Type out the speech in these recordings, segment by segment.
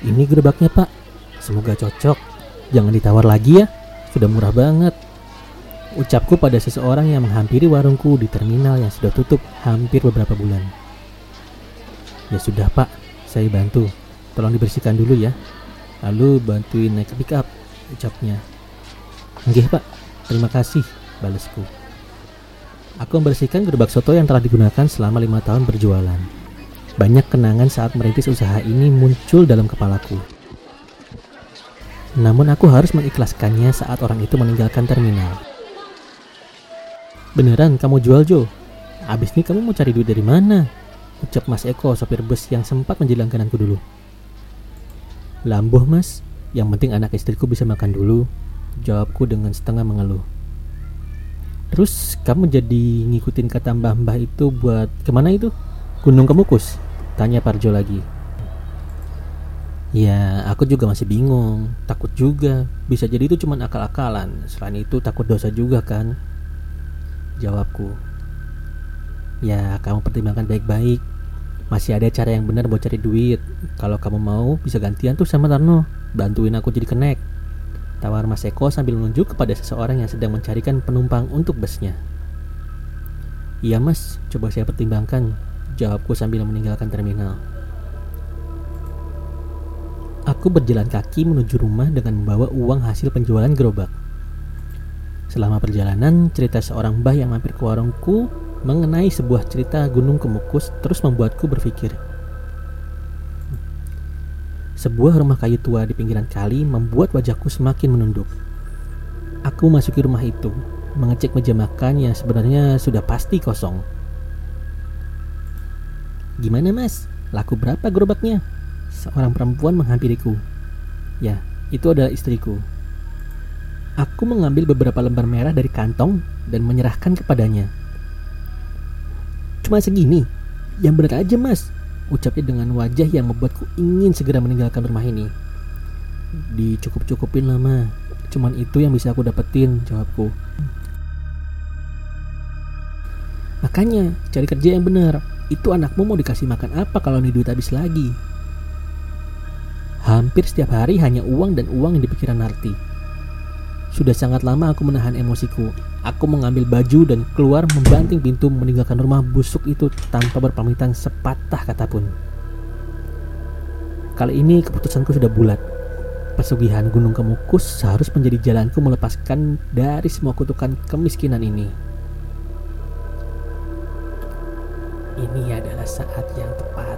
Ini gerobaknya pak, semoga cocok. Jangan ditawar lagi ya, sudah murah banget. Ucapku pada seseorang yang menghampiri warungku di terminal yang sudah tutup hampir beberapa bulan. Ya sudah pak, saya bantu. Tolong dibersihkan dulu ya. Lalu bantuin naik ke pick up, ucapnya. Nggih pak, terima kasih, balasku. Aku membersihkan gerobak soto yang telah digunakan selama lima tahun berjualan. Banyak kenangan saat merintis usaha ini muncul dalam kepalaku. Namun aku harus mengikhlaskannya saat orang itu meninggalkan terminal. Beneran kamu jual Jo? Abis ini kamu mau cari duit dari mana? Ucap Mas Eko, sopir bus yang sempat menjelang kananku dulu. Lambuh mas, yang penting anak istriku bisa makan dulu. Jawabku dengan setengah mengeluh. Terus kamu jadi ngikutin kata mbah-mbah itu buat ke mana itu? Gunung Kemukus? Tanya Parjo lagi. Ya, aku juga masih bingung. Takut juga. Bisa jadi itu cuma akal-akalan. Selain itu takut dosa juga kan? Jawabku. Ya, kamu pertimbangkan baik-baik. Masih ada cara yang benar buat cari duit. Kalau kamu mau, bisa gantian tuh sama Tarno. Bantuin aku jadi kenek. Tawar Mas Eko sambil menunjuk kepada seseorang yang sedang mencarikan penumpang untuk busnya. Iya mas, coba saya pertimbangkan. Jawabku sambil meninggalkan terminal. Aku berjalan kaki menuju rumah dengan membawa uang hasil penjualan gerobak. Selama perjalanan, cerita seorang mbah yang mampir ke warungku mengenai sebuah cerita Gunung Kemukus terus membuatku berpikir. Sebuah rumah kayu tua di pinggiran kali membuat wajahku semakin menunduk. Aku masuki rumah itu, mengecek meja makan yang sebenarnya sudah pasti kosong. Gimana mas? Laku berapa gerobaknya? Seorang perempuan menghampiriku. Ya, itu adalah istriku. Aku mengambil beberapa lembar merah dari kantong dan menyerahkan kepadanya. Cuma segini, yang benar aja mas, ucapnya dengan wajah yang membuatku ingin segera meninggalkan rumah ini. Dicukup-cukupin lama, cuman itu yang bisa aku dapetin, jawabku. Makanya, cari kerja yang benar. Itu anakmu mau dikasih makan apa kalau nih duit habis lagi? Hampir setiap hari hanya uang dan uang yang dipikiran Narti. Sudah sangat lama aku menahan emosiku. Aku mengambil baju dan keluar membanting pintu meninggalkan rumah busuk itu tanpa berpamitan sepatah kata pun. Kali ini keputusanku sudah bulat. Pesugihan Gunung Kemukus harus menjadi jalanku melepaskan dari semua kutukan kemiskinan ini. Ini adalah saat yang tepat.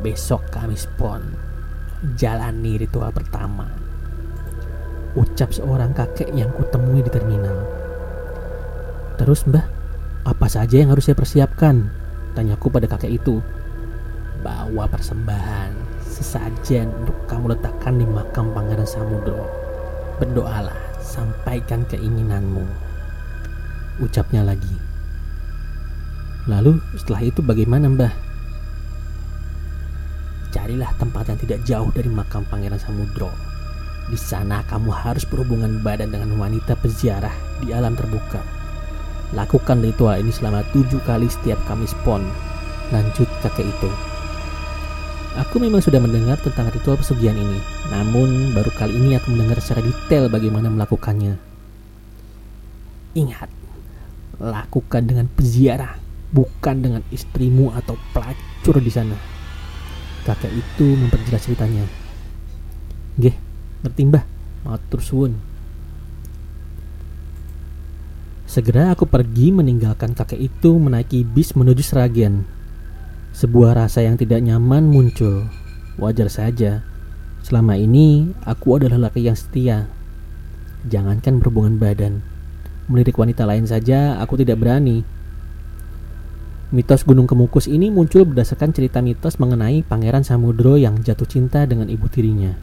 Besok Kamis Pon, jalani ritual pertama ucap seorang kakek yang kutemui di terminal. Terus mbah, apa saja yang harus saya persiapkan? Tanyaku pada kakek itu. Bawa persembahan, sesajen untuk kamu letakkan di makam Pangeran Samudro. Berdoalah, sampaikan keinginanmu. Ucapnya lagi. Lalu setelah itu bagaimana mbah? Carilah tempat yang tidak jauh dari makam Pangeran Samudro di sana kamu harus berhubungan badan dengan wanita peziarah di alam terbuka. Lakukan ritual ini selama tujuh kali setiap Kamis Pon. Lanjut kakek itu. Aku memang sudah mendengar tentang ritual pesugihan ini, namun baru kali ini aku mendengar secara detail bagaimana melakukannya. Ingat, lakukan dengan peziarah, bukan dengan istrimu atau pelacur di sana. Kakek itu memperjelas ceritanya. Geh, bertimbah matur suwun Segera aku pergi meninggalkan kakek itu menaiki bis menuju Seragen. Sebuah rasa yang tidak nyaman muncul. Wajar saja. Selama ini aku adalah laki yang setia. Jangankan berhubungan badan. Melirik wanita lain saja aku tidak berani. Mitos Gunung Kemukus ini muncul berdasarkan cerita mitos mengenai Pangeran Samudro yang jatuh cinta dengan ibu tirinya.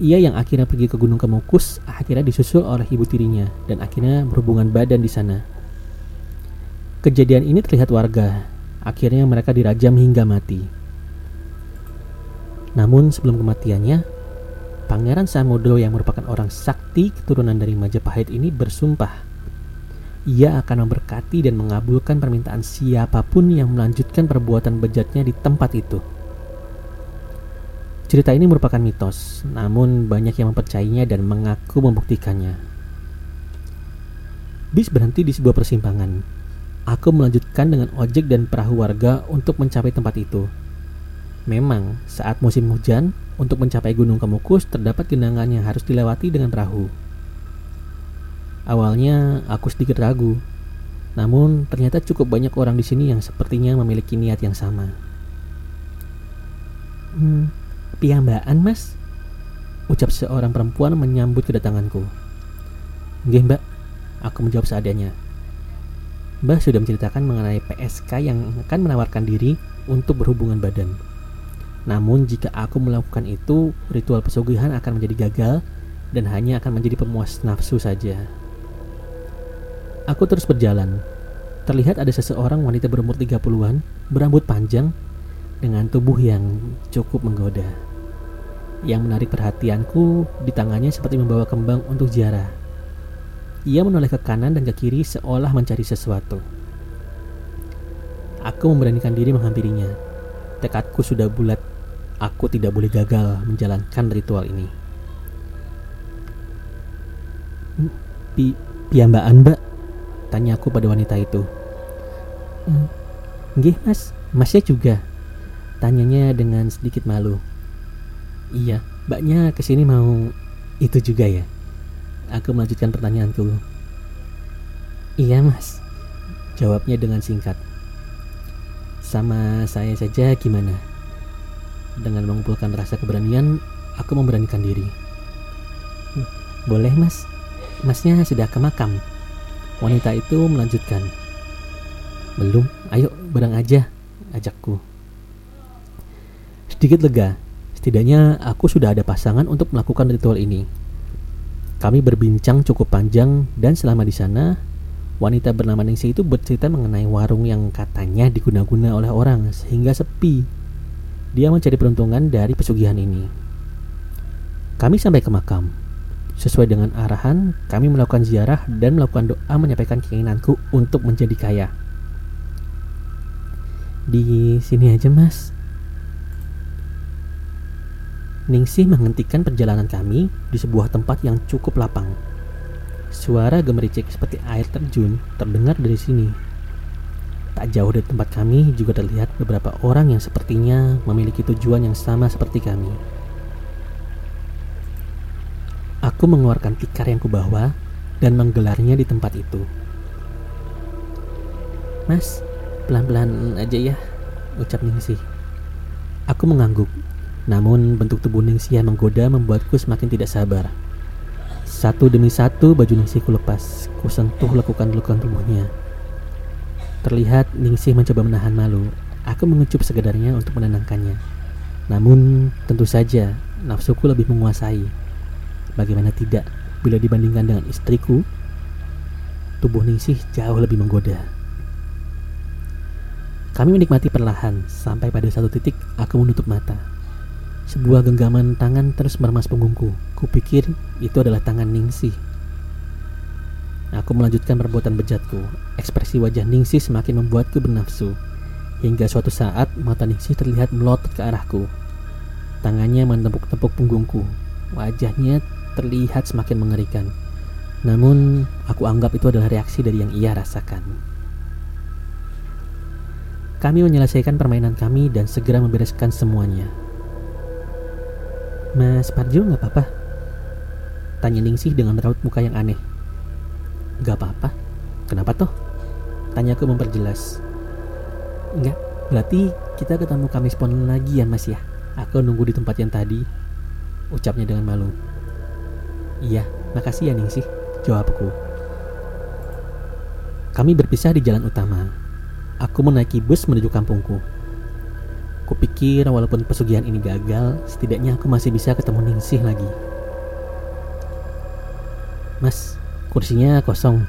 Ia yang akhirnya pergi ke Gunung Kemukus akhirnya disusul oleh ibu tirinya dan akhirnya berhubungan badan di sana. Kejadian ini terlihat warga. Akhirnya mereka dirajam hingga mati. Namun sebelum kematiannya, Pangeran Samudro yang merupakan orang sakti keturunan dari Majapahit ini bersumpah ia akan memberkati dan mengabulkan permintaan siapa pun yang melanjutkan perbuatan bejatnya di tempat itu. Cerita ini merupakan mitos, namun banyak yang mempercayainya dan mengaku membuktikannya. Bis berhenti di sebuah persimpangan. Aku melanjutkan dengan ojek dan perahu warga untuk mencapai tempat itu. Memang, saat musim hujan, untuk mencapai Gunung Kemukus terdapat genangan yang harus dilewati dengan perahu. Awalnya aku sedikit ragu, namun ternyata cukup banyak orang di sini yang sepertinya memiliki niat yang sama. Hmm, Piambaan mas Ucap seorang perempuan menyambut kedatanganku Nggih mbak Aku menjawab seadanya Mbah sudah menceritakan mengenai PSK yang akan menawarkan diri untuk berhubungan badan. Namun jika aku melakukan itu, ritual pesugihan akan menjadi gagal dan hanya akan menjadi pemuas nafsu saja. Aku terus berjalan. Terlihat ada seseorang wanita berumur 30-an, berambut panjang, dengan tubuh yang cukup menggoda. Yang menarik perhatianku, di tangannya seperti membawa kembang untuk ziarah. Ia menoleh ke kanan dan ke kiri seolah mencari sesuatu. Aku memberanikan diri menghampirinya. Tekadku sudah bulat. Aku tidak boleh gagal menjalankan ritual ini. Pi piambaan mbak? Tanya aku pada wanita itu. Nggih mas, masnya juga. Tanyanya dengan sedikit malu. Iya, mbaknya ke sini mau itu juga ya? Aku melanjutkan pertanyaanku. Iya mas, jawabnya dengan singkat. Sama saya saja gimana? Dengan mengumpulkan rasa keberanian, aku memberanikan diri. Boleh mas, masnya sudah ke makam. Wanita itu melanjutkan. Belum, ayo bareng aja, ajakku. Sedikit lega, Setidaknya aku sudah ada pasangan untuk melakukan ritual ini. Kami berbincang cukup panjang dan selama di sana, wanita bernama Ningsi itu bercerita mengenai warung yang katanya diguna-guna oleh orang sehingga sepi. Dia mencari peruntungan dari pesugihan ini. Kami sampai ke makam. Sesuai dengan arahan, kami melakukan ziarah dan melakukan doa menyampaikan keinginanku untuk menjadi kaya. Di sini aja, Mas. Ningsih menghentikan perjalanan kami di sebuah tempat yang cukup lapang. Suara gemericik seperti air terjun terdengar dari sini. Tak jauh dari tempat kami juga terlihat beberapa orang yang sepertinya memiliki tujuan yang sama seperti kami. Aku mengeluarkan tikar yang kubawa dan menggelarnya di tempat itu. Mas, pelan-pelan aja ya, ucap Ningsih. Aku mengangguk namun bentuk tubuh Ningsih yang menggoda membuatku semakin tidak sabar. Satu demi satu baju Ningsih ku lepas, ku sentuh lekukan-lekukan tubuhnya. Terlihat Ningsih mencoba menahan malu. Aku mengecup sekedarnya untuk menenangkannya. Namun tentu saja nafsuku lebih menguasai. Bagaimana tidak bila dibandingkan dengan istriku? Tubuh Ningsih jauh lebih menggoda. Kami menikmati perlahan sampai pada satu titik aku menutup mata. Sebuah genggaman tangan terus meremas punggungku. Kupikir itu adalah tangan Ningsih. Aku melanjutkan perbuatan bejatku. Ekspresi wajah Ningsih semakin membuatku bernafsu. Hingga suatu saat mata Ningsih terlihat melotot ke arahku. Tangannya menepuk-tepuk punggungku. Wajahnya terlihat semakin mengerikan. Namun, aku anggap itu adalah reaksi dari yang ia rasakan. Kami menyelesaikan permainan kami dan segera membereskan semuanya. Mas Parjo nggak apa-apa? Tanya Ningsih dengan raut muka yang aneh. Gak apa-apa. Kenapa toh? Tanya aku memperjelas. Enggak, berarti kita ketemu Kamis Pon lagi ya mas ya? Aku nunggu di tempat yang tadi. Ucapnya dengan malu. Iya, makasih ya Ningsih. Jawabku. Kami berpisah di jalan utama. Aku menaiki bus menuju kampungku. Kupikir walaupun pesugihan ini gagal, setidaknya aku masih bisa ketemu Ningsih lagi. Mas, kursinya kosong.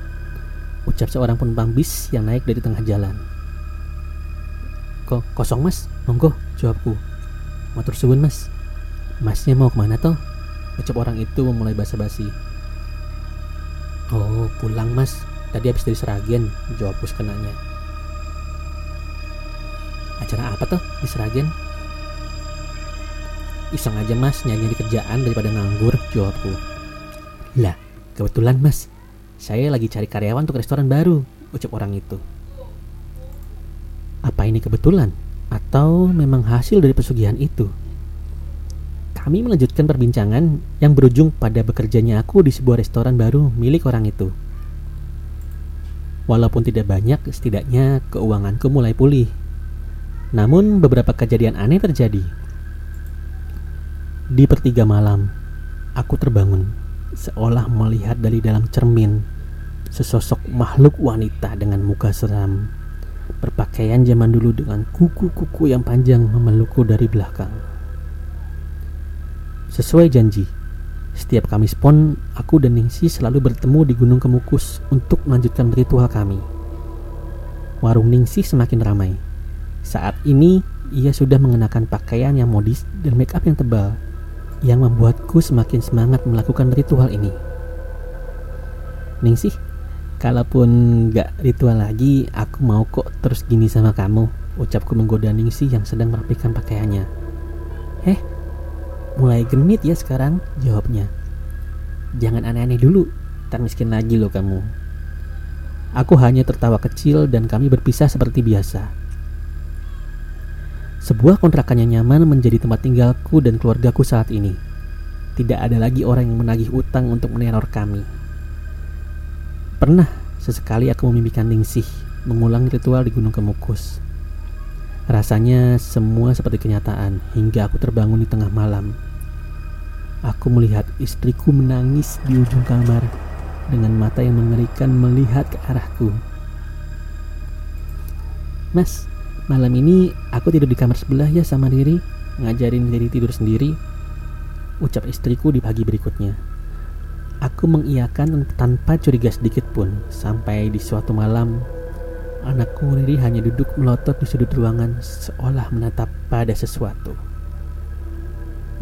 Ucap seorang penumpang bis yang naik dari tengah jalan. Kok kosong mas? Monggo, jawabku. Motor suwun mas. Masnya mau ke mana toh? Ucap orang itu memulai basa-basi. Oh, pulang mas. Tadi habis dari Seragen, jawabku sekenanya. Acara apa tuh di Seragen? Iseng aja mas nyari-nyari kerjaan daripada nganggur, jawabku. Lah, kebetulan mas, saya lagi cari karyawan untuk restoran baru, ucap orang itu. Apa ini kebetulan? Atau memang hasil dari pesugihan itu? Kami melanjutkan perbincangan yang berujung pada bekerjanya aku di sebuah restoran baru milik orang itu. Walaupun tidak banyak, setidaknya keuanganku mulai pulih. Namun beberapa kejadian aneh terjadi. Di pertiga malam, aku terbangun seolah melihat dari dalam cermin sesosok makhluk wanita dengan muka seram, berpakaian zaman dulu dengan kuku-kuku yang panjang memelukku dari belakang. Sesuai janji, setiap Kamis Pon, aku dan Ningsi selalu bertemu di Gunung Kemukus untuk melanjutkan ritual kami. Warung Ningsi semakin ramai. Saat ini, ia sudah mengenakan pakaian yang modis dan make up yang tebal, yang membuatku semakin semangat melakukan ritual ini. Ningsi, kalaupun gak ritual lagi, aku mau kok terus gini sama kamu, ucapku menggoda Ningsi yang sedang merapikan pakaiannya. Heh, Mulai genit ya sekarang, jawabnya. Jangan aneh-aneh dulu, tak miskin lagi loh kamu. Aku hanya tertawa kecil dan kami berpisah seperti biasa. Sebuah kontrakan yang nyaman menjadi tempat tinggalku dan keluargaku saat ini. Tidak ada lagi orang yang menagih utang untuk meneror kami. Pernah sesekali aku memimpikan Ningsih mengulang ritual di Gunung Kemukus. Rasanya semua seperti kenyataan hingga aku terbangun di tengah malam. Aku melihat istriku menangis di ujung kamar dengan mata yang mengerikan melihat ke arahku. Mas, malam ini aku tidur di kamar sebelah ya sama Riri, ngajarin Riri tidur sendiri. Ucap istriku di pagi berikutnya. Aku mengiyakan tanpa curiga sedikit pun sampai di suatu malam Anakku Riri hanya duduk melotot di sudut ruangan seolah menatap pada sesuatu.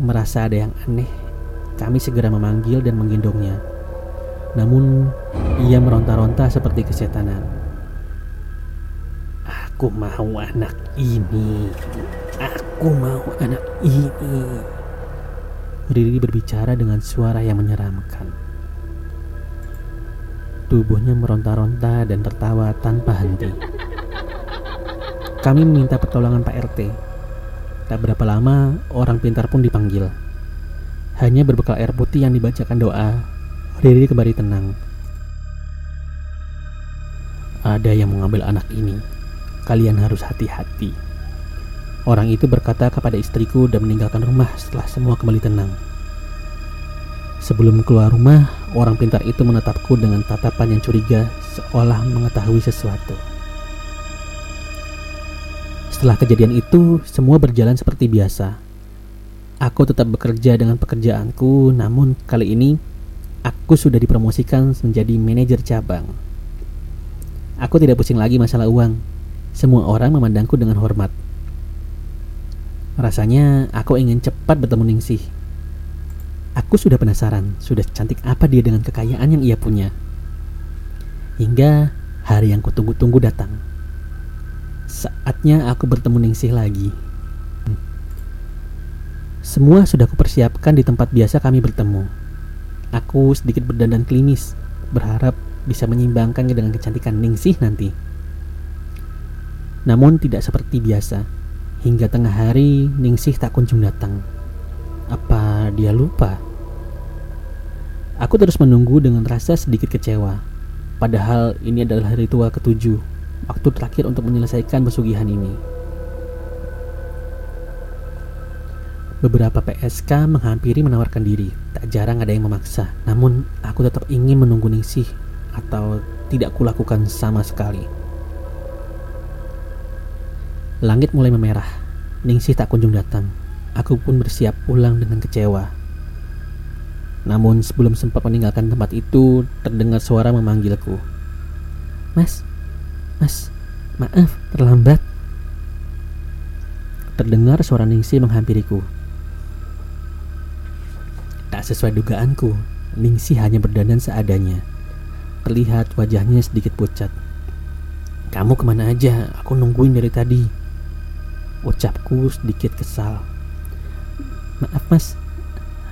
Merasa ada yang aneh, kami segera memanggil dan menggendongnya. Namun, ia meronta-ronta seperti kesetanan. Aku mau anak ini. Aku mau anak ini. Riri berbicara dengan suara yang menyeramkan. Tubuhnya meronta-ronta dan tertawa tanpa henti. Kami meminta pertolongan Pak RT. Tak berapa lama, orang pintar pun dipanggil. Hanya berbekal air putih yang dibacakan doa, Riri kembali tenang. Ada yang mengambil anak ini. Kalian harus hati-hati. Orang itu berkata kepada istriku dan meninggalkan rumah setelah semua kembali tenang. Sebelum keluar rumah, orang pintar itu menatapku dengan tatapan yang curiga seolah mengetahui sesuatu. Setelah kejadian itu, semua berjalan seperti biasa. Aku tetap bekerja dengan pekerjaanku, namun kali ini aku sudah dipromosikan menjadi manajer cabang. Aku tidak pusing lagi masalah uang. Semua orang memandangku dengan hormat. Rasanya aku ingin cepat bertemu Ningsih Aku sudah penasaran, sudah cantik apa dia dengan kekayaan yang ia punya. Hingga hari yang kutunggu-tunggu datang. Saatnya aku bertemu Ningsih lagi. Semua sudah kupersiapkan di tempat biasa kami bertemu. Aku sedikit berdandan klinis, berharap bisa menyimbangkannya dengan kecantikan Ningsih nanti. Namun tidak seperti biasa. Hingga tengah hari, Ningsih tak kunjung datang. Apa dia lupa? Aku terus menunggu dengan rasa sedikit kecewa. Padahal ini adalah ritual ketujuh, waktu terakhir untuk menyelesaikan pesugihan ini. Beberapa PSK menghampiri menawarkan diri, tak jarang ada yang memaksa. Namun, aku tetap ingin menunggu Ningsih atau tidak kulakukan sama sekali. Langit mulai memerah. Ningsih tak kunjung datang. Aku pun bersiap pulang dengan kecewa. Namun sebelum sempat meninggalkan tempat itu, terdengar suara memanggilku. Mas, mas, maaf, terlambat. Terdengar suara Ningsi menghampiriku. Tak sesuai dugaanku, Ningsi hanya berdandan seadanya. Terlihat wajahnya sedikit pucat. Kamu ke mana aja? Aku nungguin dari tadi. Ucapku sedikit kesal. Maaf mas,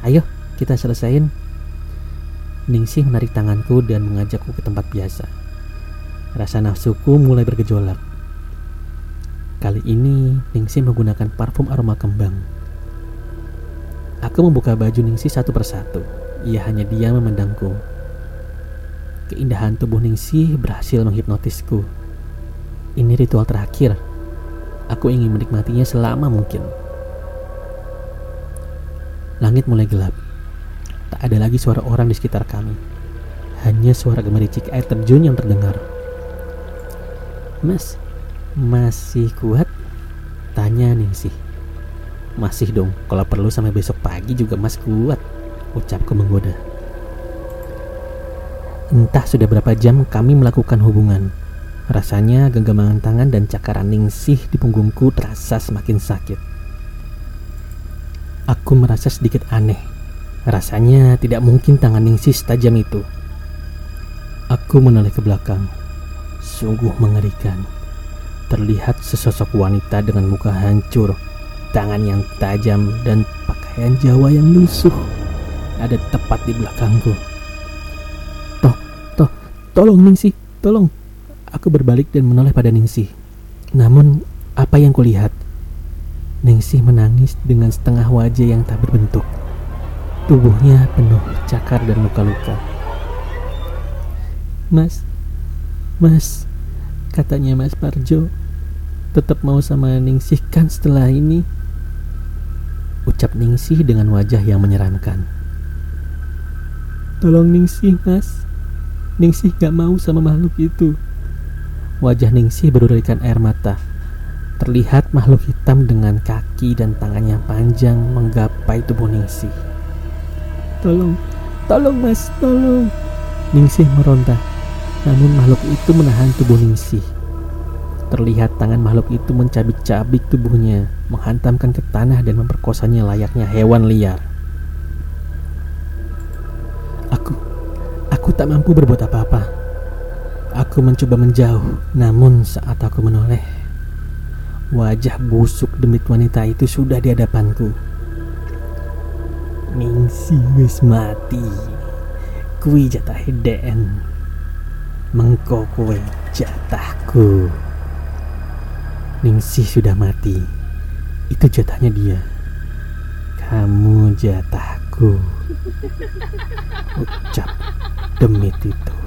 ayo kita selesain. Ningsih menarik tanganku dan mengajakku ke tempat biasa. Rasa nafsuku mulai bergejolak. Kali ini Ningsih menggunakan parfum aroma kembang. Aku membuka baju Ningsih satu persatu. Ia hanya diam memandangku. Keindahan tubuh Ningsih berhasil menghipnotisku. Ini ritual terakhir. Aku ingin menikmatinya selama mungkin. Langit mulai gelap. Tak ada lagi suara orang di sekitar kami. Hanya suara gemericik air terjun yang terdengar. Mas, masih kuat? Tanya Ningsih. Masih dong, kalau perlu sampai besok pagi juga mas kuat. Ucapku menggoda. Entah sudah berapa jam kami melakukan hubungan. Rasanya genggaman tangan dan cakaran Ningsih di punggungku terasa semakin sakit. Aku merasa sedikit aneh. Rasanya tidak mungkin tangan Ningsih setajam itu. Aku menoleh ke belakang Sungguh mengerikan. Terlihat sesosok wanita dengan muka hancur, tangan yang tajam dan pakaian Jawa yang lusuh. Ada tepat di belakangku. Toh, toh, tolong Ningsih, tolong. Aku berbalik dan menoleh pada Ningsih. Namun, apa yang kulihat? Ningsih menangis dengan setengah wajah yang tak berbentuk. Tubuhnya penuh cakar dan luka-luka. Mas, Mas, katanya Mas Parjo, tetap mau sama Ningsih kan setelah ini? Ucap Ningsih dengan wajah yang menyeramkan. Tolong Ningsih, Mas. Ningsih gak mau sama makhluk itu. Wajah Ningsih berurikan air mata. Terlihat makhluk hitam dengan kaki dan tangannya panjang menggapai tubuh Ningsih. Tolong, tolong mas, tolong. Ningsih meronta. Namun makhluk itu menahan tubuh Ningsih. Terlihat tangan makhluk itu mencabik-cabik tubuhnya, menghantamkan ke tanah dan memperkosanya layaknya hewan liar. Aku, aku tak mampu berbuat apa-apa. Aku mencoba menjauh, namun saat aku menoleh, wajah busuk demit wanita itu sudah di hadapanku. Ningsih wis mati. Kui jatah DN mengko kue jatahku. Ningsih sudah mati. Itu jatahnya dia. Kamu jatahku. Ucap demit itu